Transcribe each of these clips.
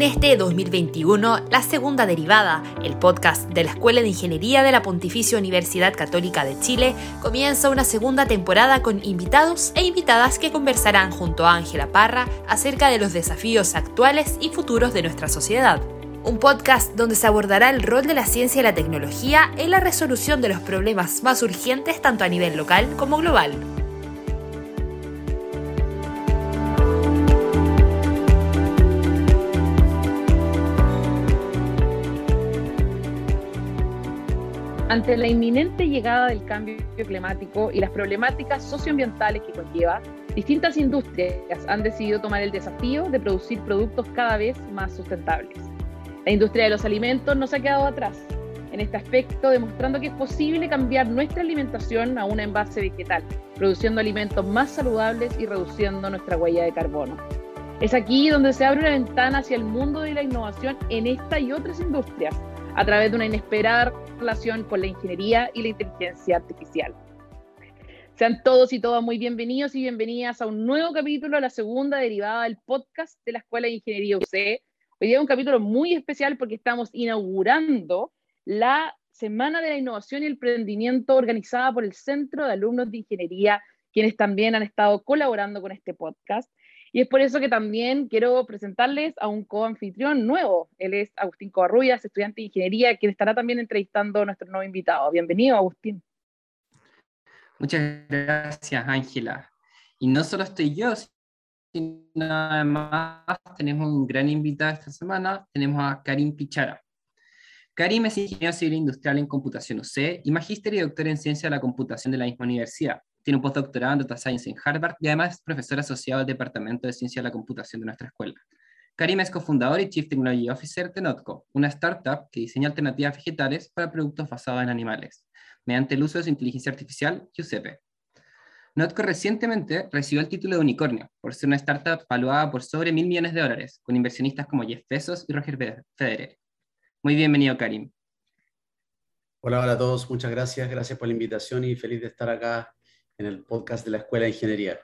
En este 2021, la segunda derivada, el podcast de la Escuela de Ingeniería de la Pontificia Universidad Católica de Chile, comienza una segunda temporada con invitados e invitadas que conversarán junto a Ángela Parra acerca de los desafíos actuales y futuros de nuestra sociedad. Un podcast donde se abordará el rol de la ciencia y la tecnología en la resolución de los problemas más urgentes tanto a nivel local como global. Ante la inminente llegada del cambio climático y las problemáticas socioambientales que conlleva, distintas industrias han decidido tomar el desafío de producir productos cada vez más sustentables. La industria de los alimentos no se ha quedado atrás en este aspecto, demostrando que es posible cambiar nuestra alimentación a una envase vegetal, produciendo alimentos más saludables y reduciendo nuestra huella de carbono. Es aquí donde se abre una ventana hacia el mundo de la innovación en esta y otras industrias, a través de una inesperada relación con la ingeniería y la inteligencia artificial. Sean todos y todas muy bienvenidos y bienvenidas a un nuevo capítulo, la segunda derivada del podcast de la Escuela de Ingeniería UC. Hoy día es un capítulo muy especial porque estamos inaugurando la Semana de la Innovación y el Emprendimiento organizada por el Centro de Alumnos de Ingeniería, quienes también han estado colaborando con este podcast. Y es por eso que también quiero presentarles a un coanfitrión nuevo. Él es Agustín Covarrubias, estudiante de ingeniería, quien estará también entrevistando a nuestro nuevo invitado. Bienvenido, Agustín. Muchas gracias, Ángela. Y no solo estoy yo, sino además tenemos un gran invitado esta semana, tenemos a Karim Pichara. Karim es ingeniero civil industrial en computación UC y magíster y doctor en ciencia de la computación de la misma universidad. Tiene un postdoctorado en Data Science en Harvard y además es profesor asociado al Departamento de Ciencia de la Computación de nuestra escuela. Karim es cofundador y Chief Technology Officer de Notco, una startup que diseña alternativas vegetales para productos basados en animales, mediante el uso de su inteligencia artificial UCP. Notco recientemente recibió el título de unicornio por ser una startup valuada por sobre mil millones de dólares, con inversionistas como Jeff Bezos y Roger Federer. Muy bienvenido, Karim. Hola, hola a todos, muchas gracias, gracias por la invitación y feliz de estar acá en el podcast de la Escuela de Ingeniería.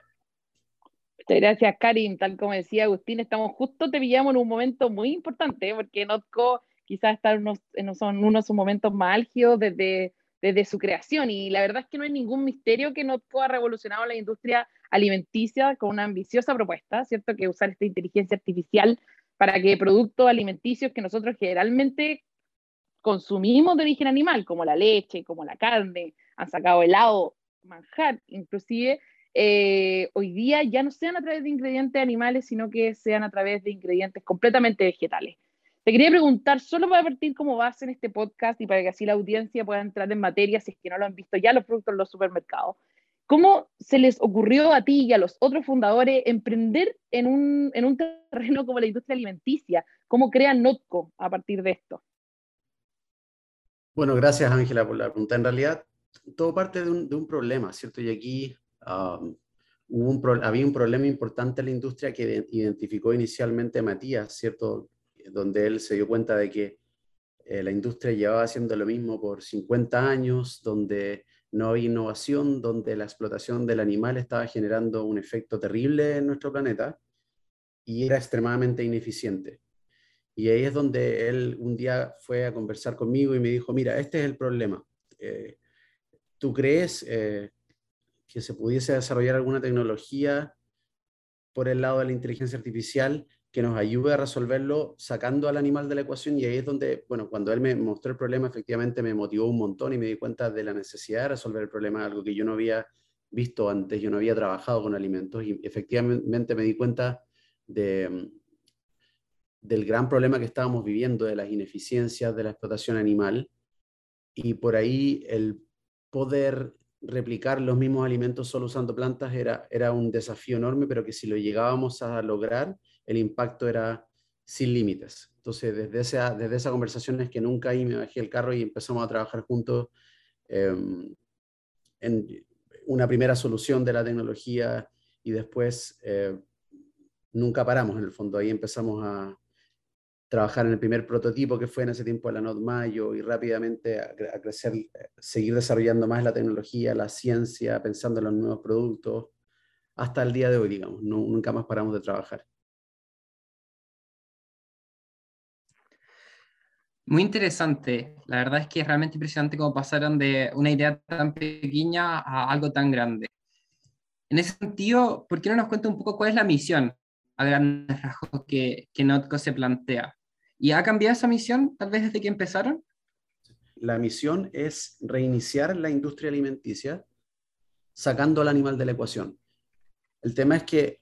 Muchas gracias, Karim. Tal como decía Agustín, estamos justo, te pillamos en un momento muy importante, porque Notco quizás está en, unos, uno de sus momentos más álgidos desde, desde su creación. Y la verdad es que no hay ningún misterio que Notco ha revolucionado la industria alimenticia con una ambiciosa propuesta, ¿cierto? Que usar esta inteligencia artificial para que productos alimenticios que nosotros generalmente consumimos de origen animal, como la leche, como la carne, han sacado helado, manjar, inclusive, eh, hoy día ya no sean a través de ingredientes animales, sino que sean a través de ingredientes completamente vegetales. Te quería preguntar, solo para partir como base en este podcast y para que así la audiencia pueda entrar en materia, si es que no lo han visto ya los productos en los supermercados, ¿cómo se les ocurrió a ti y a los otros fundadores emprender en un, en un terreno como la industria alimenticia? ¿Cómo crean Notco a partir de esto? Bueno, gracias Ángela por la pregunta. En realidad, todo parte de un, problema, ¿cierto? Y aquí um, hubo un había un problema importante en la industria que identificó inicialmente Matías, ¿cierto? Donde él se dio cuenta de que eh, la industria llevaba haciendo lo mismo por 50 años, donde no había innovación, donde la explotación del animal estaba generando un efecto terrible en nuestro planeta y era extremadamente ineficiente. Y ahí es donde él un día fue a conversar conmigo y me dijo, mira, este es el problema. Eh, ¿Tú crees eh, que se pudiese desarrollar alguna tecnología por el lado de la inteligencia artificial que nos ayude a resolverlo sacando al animal de la ecuación? Y ahí es donde, bueno, cuando él me mostró el problema, efectivamente me motivó un montón y me di cuenta de la necesidad de resolver el problema, algo que yo no había visto antes, yo no había trabajado con alimentos y efectivamente me di cuenta de, del gran problema que estábamos viviendo, de las ineficiencias de la explotación animal. Y por ahí el poder replicar los mismos alimentos solo usando plantas era, era un desafío enorme, pero que si lo llegábamos a lograr, el impacto era sin límites. Entonces, desde esa, desde esa conversación es que nunca ahí me bajé el carro y empezamos a trabajar juntos em, en una primera solución de la tecnología y después eh, nunca paramos en el fondo. Ahí empezamos a, trabajar en el primer prototipo que fue en ese tiempo la Node Mayo y rápidamente a, crecer, seguir desarrollando más la tecnología, la ciencia, pensando en los nuevos productos, hasta el día de hoy, digamos, nunca más paramos de trabajar. Muy interesante. La verdad es que es realmente impresionante cómo pasaron de una idea tan pequeña a algo tan grande. En ese sentido, ¿por qué no nos cuenta un poco cuál es la misión a grandes rasgos que, que Notco se plantea? ¿Y ha cambiado esa misión tal vez desde que empezaron? La misión es reiniciar la industria alimenticia sacando al animal de la ecuación. El tema es que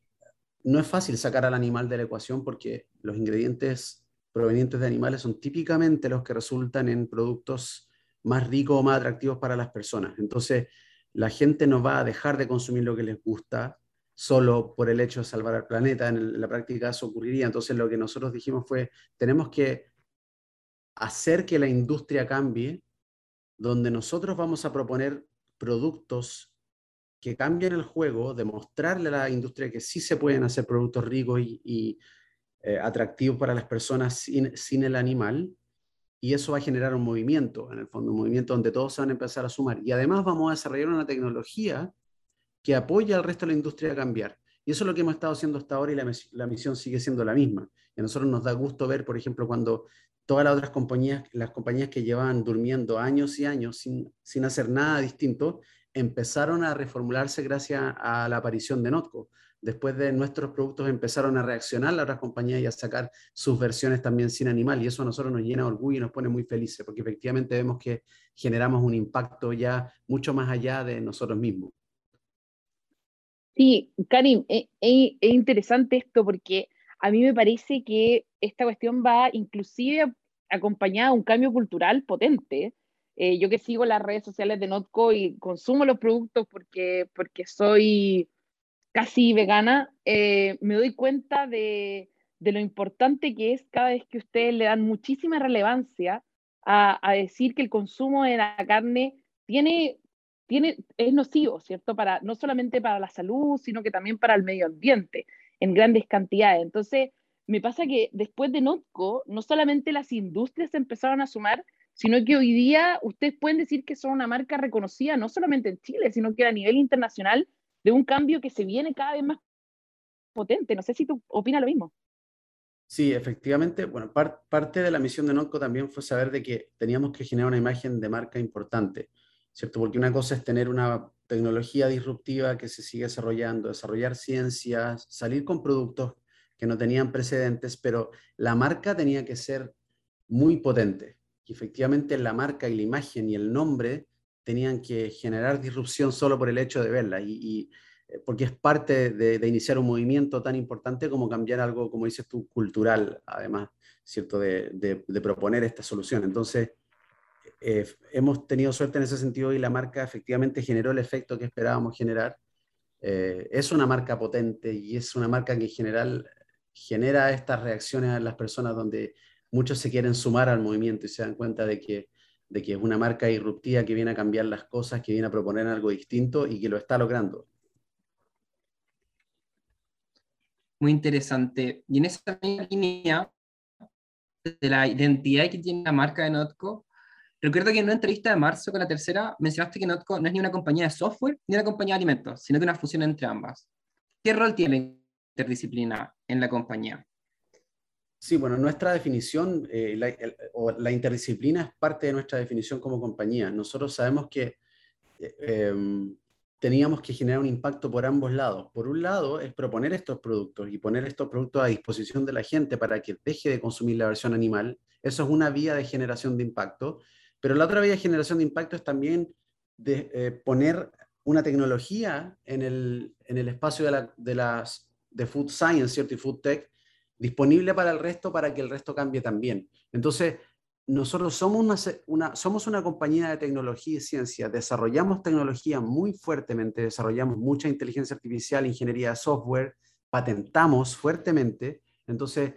no es fácil sacar al animal de la ecuación porque los ingredientes provenientes de animales son típicamente los que resultan en productos más ricos o más atractivos para las personas. Entonces, la gente no va a dejar de consumir lo que les gusta solo por el hecho de salvar al planeta. En la práctica eso ocurriría. Entonces, lo que nosotros dijimos fue, tenemos que hacer que la industria cambie, donde nosotros vamos a proponer productos que cambien el juego, demostrarle a la industria que sí se pueden hacer productos ricos y, eh, atractivos para las personas sin, el animal, y eso va a generar un movimiento, en el fondo, un movimiento donde todos se van a empezar a sumar. Y además vamos a desarrollar una tecnología que apoya al resto de la industria a cambiar. Y eso es lo que hemos estado haciendo hasta ahora y la, misión sigue siendo la misma. Y a nosotros nos da gusto ver, por ejemplo, cuando todas las otras compañías, las compañías que llevaban durmiendo años y años sin, sin hacer nada distinto, empezaron a reformularse gracias a la aparición de Notco después de nuestros productos empezaron a reaccionar las otras compañías y a sacar sus versiones también sin animal. Y eso a nosotros nos llena de orgullo y nos pone muy felices, porque efectivamente vemos que generamos un impacto ya mucho más allá de nosotros mismos. Sí, Karim, es, interesante esto porque a mí me parece que esta cuestión va inclusive acompañada de un cambio cultural potente. Eh, yo que sigo las redes sociales de Notco y consumo los productos porque, porque soy casi vegana, eh, me doy cuenta de, lo importante que es cada vez que ustedes le dan muchísima relevancia a, decir que el consumo de la carne tiene, tiene, es nocivo, ¿cierto? Para, no solamente para la salud, sino que también para el medio ambiente, en grandes cantidades. Entonces, me pasa que después de Notco, no solamente las industrias empezaron a sumar, sino que hoy día ustedes pueden decir que son una marca reconocida no solamente en Chile, sino que a nivel internacional de un cambio que se viene cada vez más potente. No sé si tú opinas lo mismo. Sí, efectivamente. Bueno, parte de la misión de Notco también fue saber de que teníamos que generar una imagen de marca importante, ¿cierto? Porque una cosa es tener una tecnología disruptiva que se sigue desarrollando, desarrollar ciencias, salir con productos que no tenían precedentes, pero la marca tenía que ser muy potente. Y efectivamente la marca y la imagen y el nombre tenían que generar disrupción solo por el hecho de verla, y, eh, porque es parte de, iniciar un movimiento tan importante como cambiar algo, como dices tú, cultural, además, ¿cierto?, de, proponer esta solución. Entonces, eh, hemos tenido suerte en ese sentido y la marca efectivamente generó el efecto que esperábamos generar. Eh, es una marca potente y es una marca que en general genera estas reacciones a las personas donde muchos se quieren sumar al movimiento y se dan cuenta de que de que es una marca disruptiva que viene a cambiar las cosas, que viene a proponer algo distinto y que lo está logrando. Muy interesante. Y en esa línea de la identidad que tiene la marca de Notco, recuerdo que en una entrevista de marzo con la tercera mencionaste que Notco no es ni una compañía de software ni una compañía de alimentos, sino que una fusión entre ambas. ¿Qué rol tiene la interdisciplina en la compañía? Sí, bueno, nuestra definición eh, la, o la interdisciplina es parte de nuestra definición como compañía. Nosotros sabemos que eh, em, teníamos que generar un impacto por ambos lados. Por un lado, es proponer estos productos y poner estos productos a disposición de la gente para que deje de consumir la versión animal. Eso es una vía de generación de impacto. Pero la otra vía de generación de impacto es también de, eh, poner una tecnología en el, en el espacio de, la, de, las, de food science ¿cierto? y food tech disponible para el resto para que el resto cambie también. Entonces, nosotros somos una, somos una compañía de tecnología y ciencia, desarrollamos tecnología muy fuertemente, desarrollamos mucha inteligencia artificial, ingeniería de software, patentamos fuertemente, entonces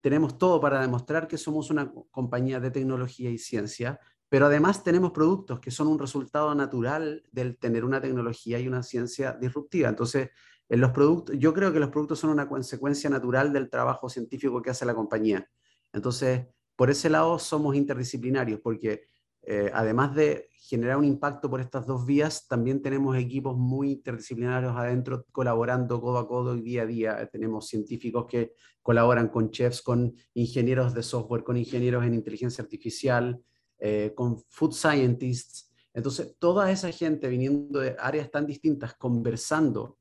tenemos todo para demostrar que somos una compañía de tecnología y ciencia, pero además tenemos productos que son un resultado natural del tener una tecnología y una ciencia disruptiva. Entonces, los productos, yo creo que los productos son una consecuencia natural del trabajo científico que hace la compañía. Entonces, por ese lado somos interdisciplinarios, porque eh, además de generar un impacto por estas dos vías, también tenemos equipos muy interdisciplinarios adentro colaborando codo a codo y día a día. Tenemos científicos que colaboran con chefs, con ingenieros de software, con ingenieros en inteligencia artificial, eh, con food scientists. Entonces, toda esa gente viniendo de áreas tan distintas, conversando,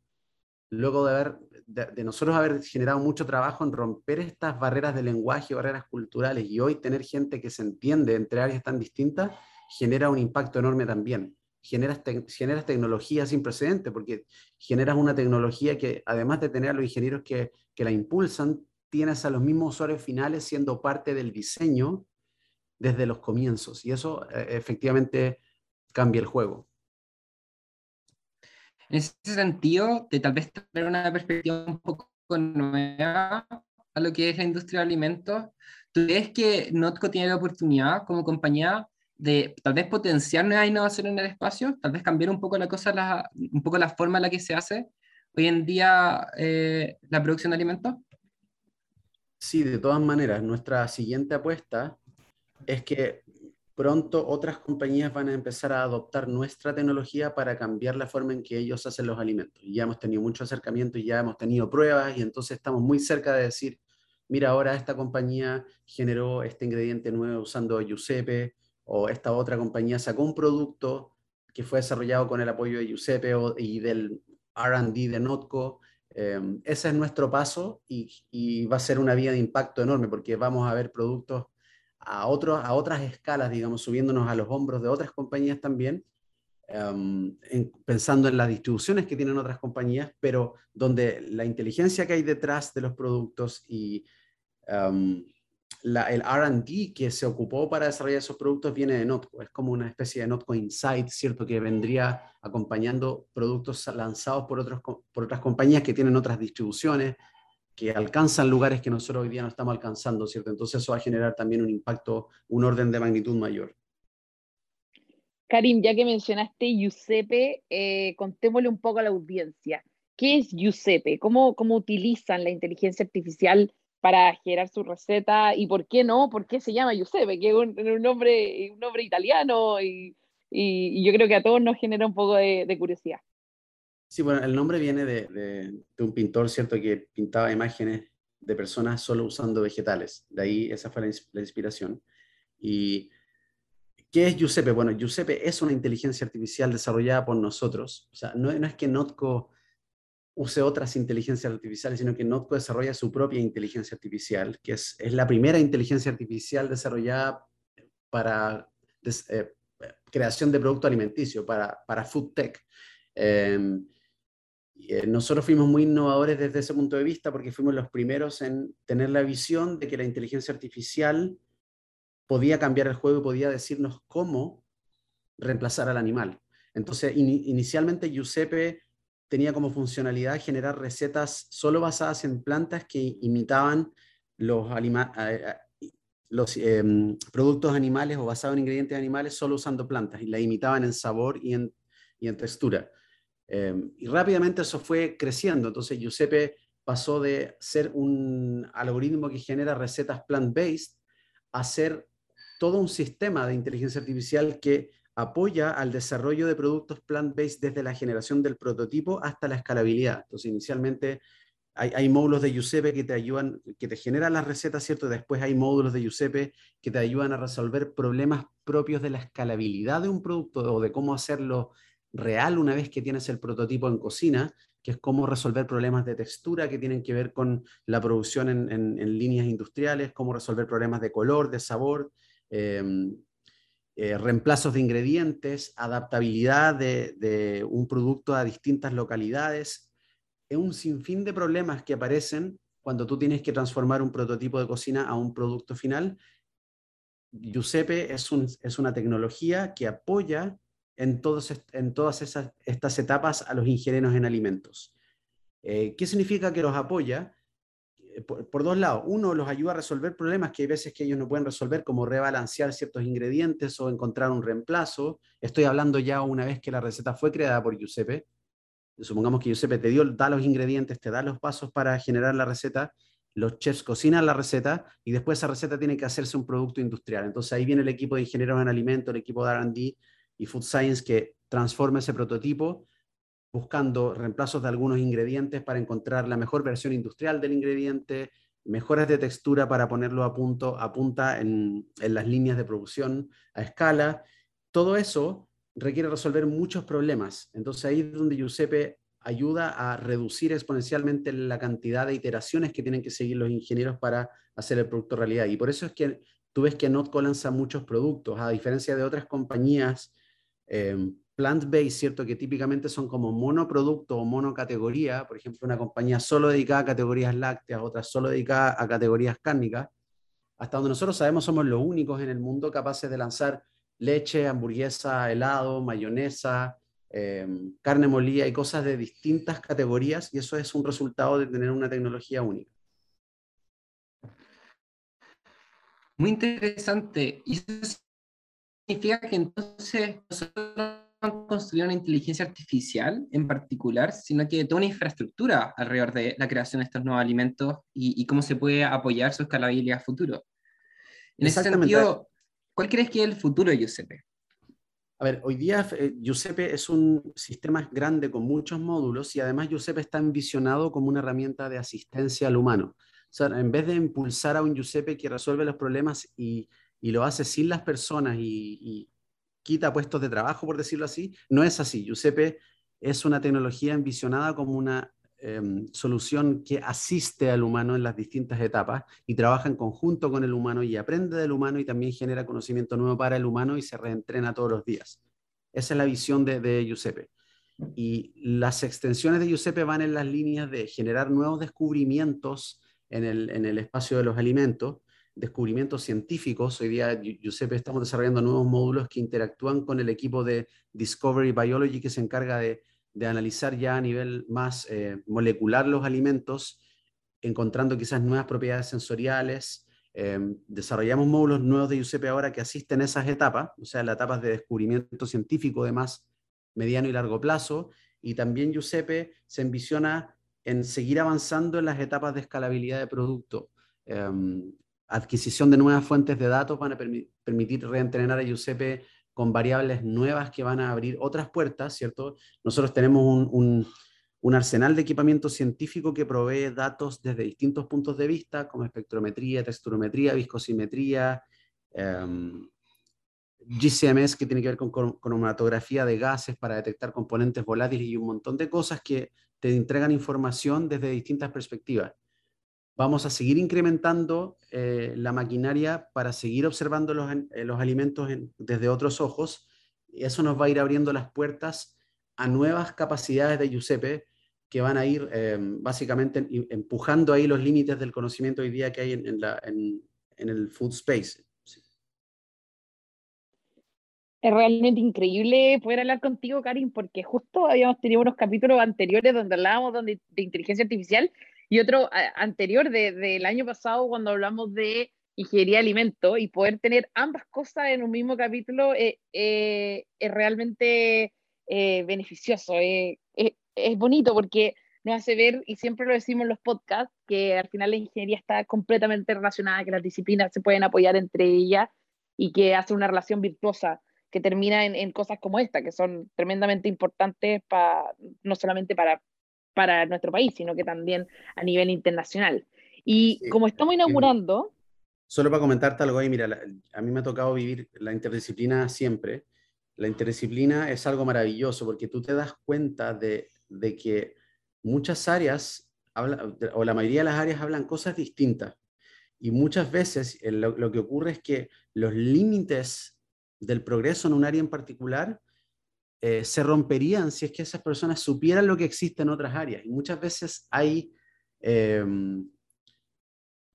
luego de, haber, de, nosotros haber generado mucho trabajo en romper estas barreras de lenguaje, barreras culturales, y hoy tener gente que se entiende entre áreas tan distintas, genera un impacto enorme también. Generas, generas tecnología sin precedente, porque generas una tecnología que, además de tener a los ingenieros que, que la impulsan, tienes a los mismos usuarios finales siendo parte del diseño desde los comienzos. Y eso eh, efectivamente cambia el juego. En ese sentido, de tal vez tener una perspectiva un poco nueva a lo que es la industria de alimentos, ¿tú crees que Notco tiene la oportunidad como compañía de tal vez potenciar nueva innovación en el espacio, tal vez cambiar un poco la cosa, la, un poco la forma en la que se hace hoy en día eh, la producción de alimentos? Sí, de todas maneras, nuestra siguiente apuesta es que pronto otras compañías van a empezar a adoptar nuestra tecnología para cambiar la forma en que ellos hacen los alimentos. Ya hemos tenido mucho acercamiento y ya hemos tenido pruebas y entonces estamos muy cerca de decir, mira, ahora esta compañía generó este ingrediente nuevo usando Giuseppe o esta otra compañía sacó un producto que fue desarrollado con el apoyo de Giuseppe y del RD de Notco. Em, ese es nuestro paso y, va a ser una vía de impacto enorme porque vamos a ver productos a, a otras escalas, digamos, subiéndonos a los hombros de otras compañías también, em, pensando en las distribuciones que tienen otras compañías, pero donde la inteligencia que hay detrás de los productos y em, el RD que se ocupó para desarrollar esos productos viene de Notco. Es como una especie de Notco Insight, ¿cierto? Que vendría acompañando productos lanzados por, otros, por otras compañías que tienen otras distribuciones, que alcanzan lugares que nosotros hoy día no estamos alcanzando, ¿cierto? Entonces eso va a generar también un impacto, un orden de magnitud mayor. Karim, ya que mencionaste Giuseppe, eh, contémosle un poco a la audiencia. ¿Qué es Giuseppe? ¿Cómo, ¿Cómo utilizan la inteligencia artificial para generar su receta? ¿Y por qué no? ¿Por qué se llama Giuseppe? Que es un, nombre, un nombre italiano y, y, yo creo que a todos nos genera un poco de curiosidad. Sí, bueno, el nombre viene de, de, un pintor, ¿cierto?, que pintaba imágenes de personas solo usando vegetales. De ahí esa fue la, inspiración. ¿Y qué es Giuseppe? Bueno, Giuseppe es una inteligencia artificial desarrollada por nosotros. O sea, no, no es que Notco use otras inteligencias artificiales, sino que Notco desarrolla su propia inteligencia artificial, que es, es la primera inteligencia artificial desarrollada para eh, creación de producto alimenticio, para, para food tech. Em, eh, nosotros fuimos muy innovadores desde ese punto de vista porque fuimos los primeros en tener la visión de que la inteligencia artificial podía cambiar el juego y podía decirnos cómo reemplazar al animal. Entonces, inicialmente Giuseppe tenía como funcionalidad generar recetas solo basadas en plantas que imitaban los, em, productos animales o basados en ingredientes animales solo usando plantas y la imitaban en sabor y en textura. Em, y rápidamente eso fue creciendo. Entonces Giuseppe pasó de ser un algoritmo que genera recetas plant-based a ser todo un sistema de inteligencia artificial que apoya al desarrollo de productos plant-based desde la generación del prototipo hasta la escalabilidad. Entonces, inicialmente hay, módulos de Giuseppe que te ayudan, que te generan las recetas, ¿cierto? Después hay módulos de Giuseppe que te ayudan a resolver problemas propios de la escalabilidad de un producto o de cómo hacerlo real una vez que tienes el prototipo en cocina, que es cómo resolver problemas de textura que tienen que ver con la producción en, líneas industriales, cómo resolver problemas de color, de sabor, em, eh, reemplazos de ingredientes, adaptabilidad de, un producto a distintas localidades. Es un sinfín de problemas que aparecen cuando tú tienes que transformar un prototipo de cocina a un producto final. Giuseppe es, es una tecnología que apoya en, en todas esas, estas etapas a los ingenieros en alimentos. Eh, ¿Qué significa que los apoya? Eh, por, dos lados. Uno, los ayuda a resolver problemas que hay veces que ellos no pueden resolver, como rebalancear ciertos ingredientes o encontrar un reemplazo. Estoy hablando ya una vez que la receta fue creada por Giuseppe. Supongamos que Giuseppe te dio, da los ingredientes, te da los pasos para generar la receta los chefs cocinan la receta y después esa receta tiene que hacerse un producto industrial. Entonces ahí viene el equipo de ingenieros en alimentos, el equipo de RD y Food Science que transforma ese prototipo buscando reemplazos de algunos ingredientes para encontrar la mejor versión industrial del ingrediente, mejoras de textura para ponerlo a punto, a punta en, en las líneas de producción a escala. Todo eso requiere resolver muchos problemas. Entonces ahí es donde Giuseppe ayuda a reducir exponencialmente la cantidad de iteraciones que tienen que seguir los ingenieros para hacer el producto realidad. Y por eso es que tú ves que Notco lanza muchos productos, a diferencia de otras compañías eh, plant-based, ¿cierto? Que típicamente son como monoproducto o monocategoría, por ejemplo, una compañía solo dedicada a categorías lácteas, otra solo dedicada a categorías cárnicas. Hasta donde nosotros sabemos somos los únicos en el mundo capaces de lanzar leche, hamburguesa, helado, mayonesa, eh, carne molida y cosas de distintas categorías y eso es un resultado de tener una tecnología única. Muy interesante. Y significa que entonces nosotros no construir una inteligencia artificial en particular, sino que toda una infraestructura alrededor de la creación de estos nuevos alimentos y, cómo se puede apoyar su escalabilidad a futuro. En ese sentido, ¿cuál crees que es el futuro de Giuseppe? A ver, hoy día eh, Giuseppe es un sistema grande con muchos módulos y además Giuseppe está envisionado como una herramienta de asistencia al humano. O sea, en vez de impulsar a un Giuseppe que resuelve los problemas y, y lo hace sin las personas y, quita puestos de trabajo, por decirlo así, no es así. Giuseppe es una tecnología envisionada como una Em, solución que asiste al humano en las distintas etapas y trabaja en conjunto con el humano y aprende del humano y también genera conocimiento nuevo para el humano y se reentrena todos los días. Esa es la visión de, de Giuseppe. Y las extensiones de Giuseppe van en las líneas de generar nuevos descubrimientos en el espacio de los alimentos, descubrimientos científicos. Hoy día, Giuseppe, estamos desarrollando nuevos módulos que interactúan con el equipo de Discovery Biology que se encarga de de analizar ya a nivel más eh, molecular los alimentos, encontrando quizás nuevas propiedades sensoriales. Em, desarrollamos módulos nuevos de Giuseppe ahora que asisten a esas etapas, o sea, las etapas de descubrimiento científico de más mediano y largo plazo. Y también Giuseppe se envisiona en seguir avanzando en las etapas de escalabilidad de producto. Em, adquisición de nuevas fuentes de datos van a permitir reentrenar a Giuseppe con variables nuevas que van a abrir otras puertas, ¿cierto? Nosotros tenemos un, arsenal de equipamiento científico que provee datos desde distintos puntos de vista, como espectrometría, texturometría, viscosimetría, em, GCMS, que tiene que ver con cromatografía de gases para detectar componentes volátiles y un montón de cosas que te entregan información desde distintas perspectivas vamos a seguir incrementando eh, la maquinaria para seguir observando los, eh, los alimentos desde otros ojos. Y eso nos va a ir abriendo las puertas a nuevas capacidades de Giuseppe que van a ir eh, básicamente empujando ahí los límites del conocimiento hoy día que hay en, la, en, en el food space. Es realmente increíble poder hablar contigo, Karim, porque justo habíamos tenido unos capítulos anteriores donde hablábamos de inteligencia artificial y otro anterior del año pasado cuando hablamos de ingeniería de alimentos y poder tener ambas cosas en un mismo capítulo eh, eh, es realmente eh, beneficioso, es bonito porque nos hace ver, y siempre lo decimos en los podcasts, que al final la ingeniería está completamente relacionada, que las disciplinas se pueden apoyar entre ellas y que hace una relación virtuosa que termina en, en cosas como esta, que son tremendamente importantes para no solamente para para nuestro país, sino que también a nivel internacional. Y como estamos inaugurando... Solo para comentarte algo ahí, mira, a mí me ha tocado vivir la interdisciplina siempre. La interdisciplina es algo maravilloso porque tú te das cuenta de, de que muchas áreas, habla, o la mayoría de las áreas hablan cosas distintas. Y muchas veces lo, lo que ocurre es que los límites del progreso en un área en particular eh, se romperían si es que esas personas supieran lo que existe en otras áreas. Y muchas veces hay em,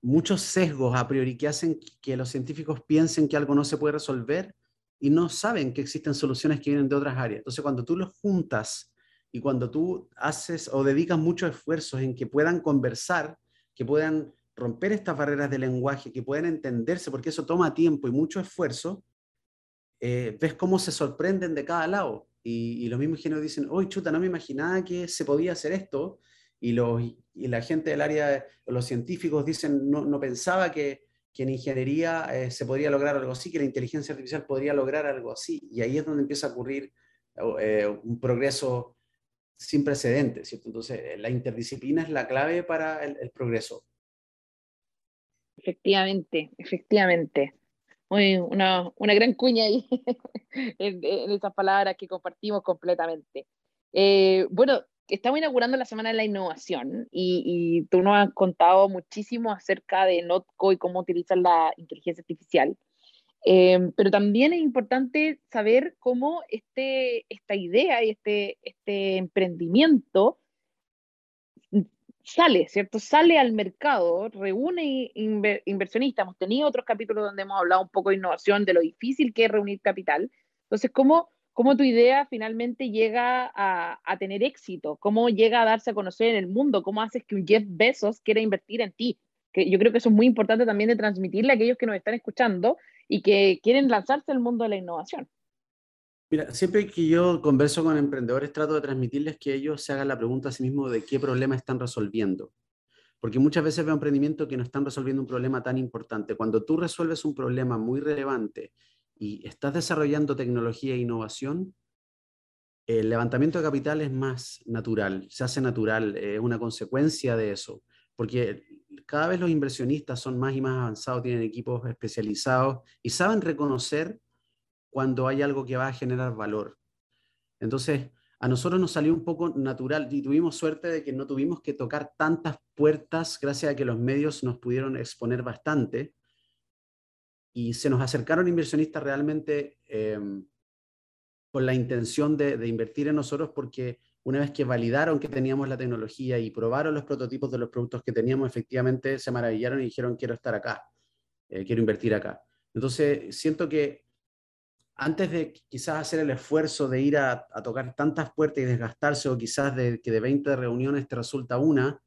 muchos sesgos a priori que hacen que los científicos piensen que algo no se puede resolver y no saben que existen soluciones que vienen de otras áreas. Entonces, cuando tú los juntas y cuando tú haces o dedicas muchos esfuerzos en que puedan conversar, que puedan romper estas barreras de lenguaje, que puedan entenderse, porque eso toma tiempo y mucho esfuerzo, eh, ves cómo se sorprenden de cada lado. Y, los mismos ingenieros dicen, hoy chuta, no me imaginaba que se podía hacer esto. y, los, y la gente del área, los científicos dicen, no, no pensaba que, que, en ingeniería eh, se podría lograr algo así, que la inteligencia artificial podría lograr algo así. Y ahí es donde empieza a ocurrir eh, un progreso sin precedentes, ¿cierto? Entonces, eh, la interdisciplina es la clave para el, progreso. Efectivamente, efectivamente. Muy, una, una gran cuña ahí en, en, esas palabras que compartimos completamente. Eh, bueno, estamos inaugurando la Semana de la Innovación y, y, tú nos has contado muchísimo acerca de Notco y cómo utilizan la inteligencia artificial. Eh, pero también es importante saber cómo este, esta idea y este, este emprendimiento sale, ¿cierto? Sale al mercado, reúne inversionistas. Hemos tenido otros capítulos donde hemos hablado un poco de innovación, de lo difícil que es reunir capital. Entonces, ¿cómo, cómo tu idea finalmente llega a, tener éxito? ¿Cómo llega a darse a conocer en el mundo? ¿Cómo haces que un Jeff Bezos quiera invertir en ti? Que yo creo que eso es muy importante también de transmitirle a aquellos que nos están escuchando y que quieren lanzarse al mundo de la innovación. Siempre que yo converso con emprendedores trato de transmitirles que ellos se hagan la pregunta a sí mismos de qué problema están resolviendo. Porque muchas veces veo emprendimientos que no están resolviendo un problema tan importante. Cuando tú resuelves un problema muy relevante y estás desarrollando tecnología e innovación, el levantamiento de capital es más natural, se hace natural, es una consecuencia de eso. Porque cada vez los inversionistas son más y más avanzados, tienen equipos especializados y saben reconocer cuando hay algo que va a generar valor. Entonces, a nosotros nos salió un poco natural y tuvimos suerte de que no tuvimos que tocar tantas puertas gracias a que los medios nos pudieron exponer bastante y se nos acercaron inversionistas realmente eh, con la intención de, de, invertir en nosotros porque una vez que validaron que teníamos la tecnología y probaron los prototipos de los productos que teníamos, efectivamente se maravillaron y dijeron, quiero estar acá, eh, quiero invertir acá. Entonces, siento que antes de quizás hacer el esfuerzo de ir a, a tocar tantas puertas y desgastarse, o quizás de que de 20 reuniones te resulta una,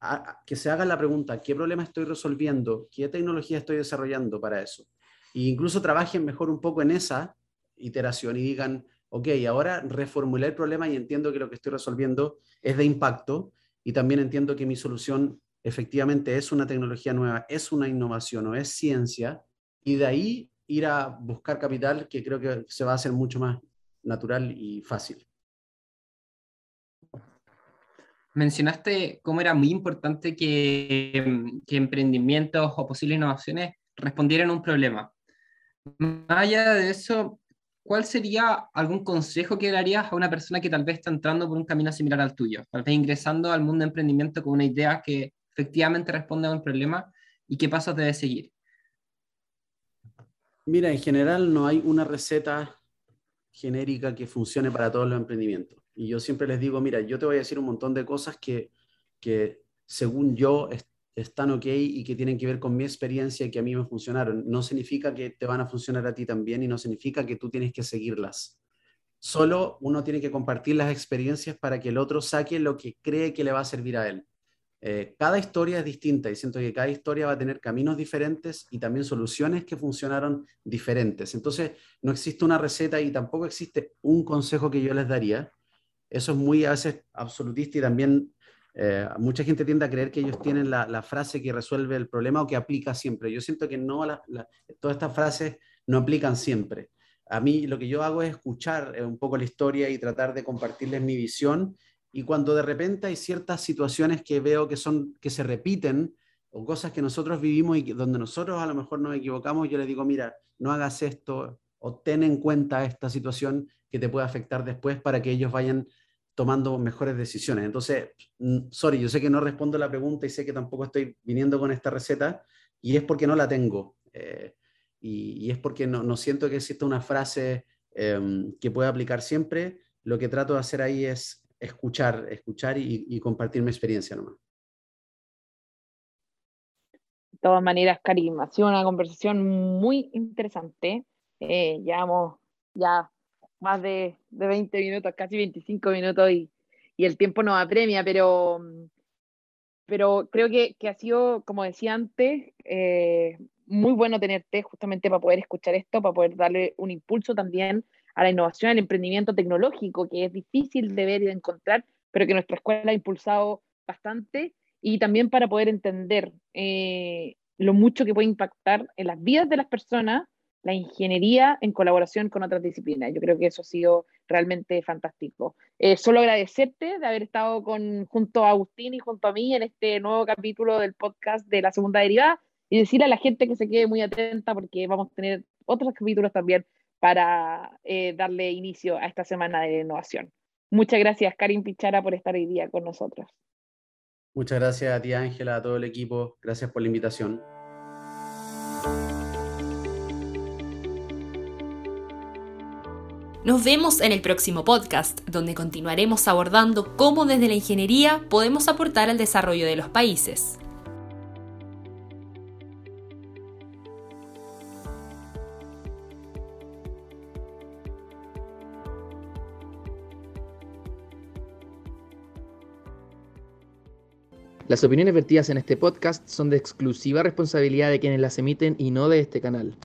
a, que se haga la pregunta, ¿qué problema estoy resolviendo? ¿Qué tecnología estoy desarrollando para eso? E incluso trabajen mejor un poco en esa iteración y digan, ok, ahora reformulé el problema y entiendo que lo que estoy resolviendo es de impacto y también entiendo que mi solución efectivamente es una tecnología nueva, es una innovación o es ciencia, y de ahí ir a buscar capital que creo que se va a hacer mucho más natural y fácil. Mencionaste cómo era muy importante que, que emprendimientos o posibles innovaciones respondieran a un problema. Más allá de eso, ¿cuál sería algún consejo que darías a una persona que tal vez está entrando por un camino similar al tuyo? Tal vez ingresando al mundo de emprendimiento con una idea que efectivamente responde a un problema y qué pasos debe seguir. Mira, en general no hay una receta genérica que funcione para todos los emprendimientos. Y yo siempre les digo, mira, yo te voy a decir un montón de cosas que, que según yo están ok y que tienen que ver con mi experiencia y que a mí me funcionaron. No significa que te van a funcionar a ti también y no significa que tú tienes que seguirlas. Solo uno tiene que compartir las experiencias para que el otro saque lo que cree que le va a servir a él. Eh, cada historia es distinta y siento que cada historia va a tener caminos diferentes y también soluciones que funcionaron diferentes. Entonces, no existe una receta y tampoco existe un consejo que yo les daría. Eso es muy a veces absolutista y también eh, mucha gente tiende a creer que ellos tienen la, frase que resuelve el problema o que aplica siempre. Yo siento que no, todas estas frases no aplican siempre. A mí lo que yo hago es escuchar eh, un poco la historia y tratar de compartirles mi visión. Y cuando de repente hay ciertas situaciones que veo que, son, que se repiten o cosas que nosotros vivimos y donde nosotros a lo mejor nos equivocamos, yo les digo, mira, no hagas esto o ten en cuenta esta situación que te puede afectar después para que ellos vayan tomando mejores decisiones. Entonces, sorry, yo sé que no respondo la pregunta y sé que tampoco estoy viniendo con esta receta y es porque no la tengo. Eh, y, es porque no, no, siento que exista una frase em, que pueda aplicar siempre. Lo que trato de hacer ahí es escuchar, escuchar y, compartir mi experiencia nomás. De todas maneras, Karim, ha sido una conversación muy interesante. Eh, llevamos ya más de, de 20 minutos, casi 25 minutos y, y, el tiempo nos apremia, pero, pero creo que, que ha sido, como decía antes, eh, muy bueno tenerte justamente para poder escuchar esto, para poder darle un impulso también a la innovación, al emprendimiento tecnológico, que es difícil de ver y de encontrar, pero que nuestra escuela ha impulsado bastante y también para poder entender eh, lo mucho que puede impactar en las vidas de las personas la ingeniería en colaboración con otras disciplinas. Yo creo que eso ha sido realmente fantástico. Eh, solo agradecerte de haber estado con, junto a Agustín y junto a mí en este nuevo capítulo del podcast de la segunda derivada y decirle a la gente que se quede muy atenta porque vamos a tener otros capítulos también para eh, darle inicio a esta semana de innovación. Muchas gracias, Karin Pichara, por estar hoy día con nosotros. Muchas gracias a ti, Ángela, a todo el equipo. Gracias por la invitación. Nos vemos en el próximo podcast, donde continuaremos abordando cómo desde la ingeniería podemos aportar al desarrollo de los países. Las opiniones vertidas en este podcast son de exclusiva responsabilidad de quienes las emiten y no de este canal.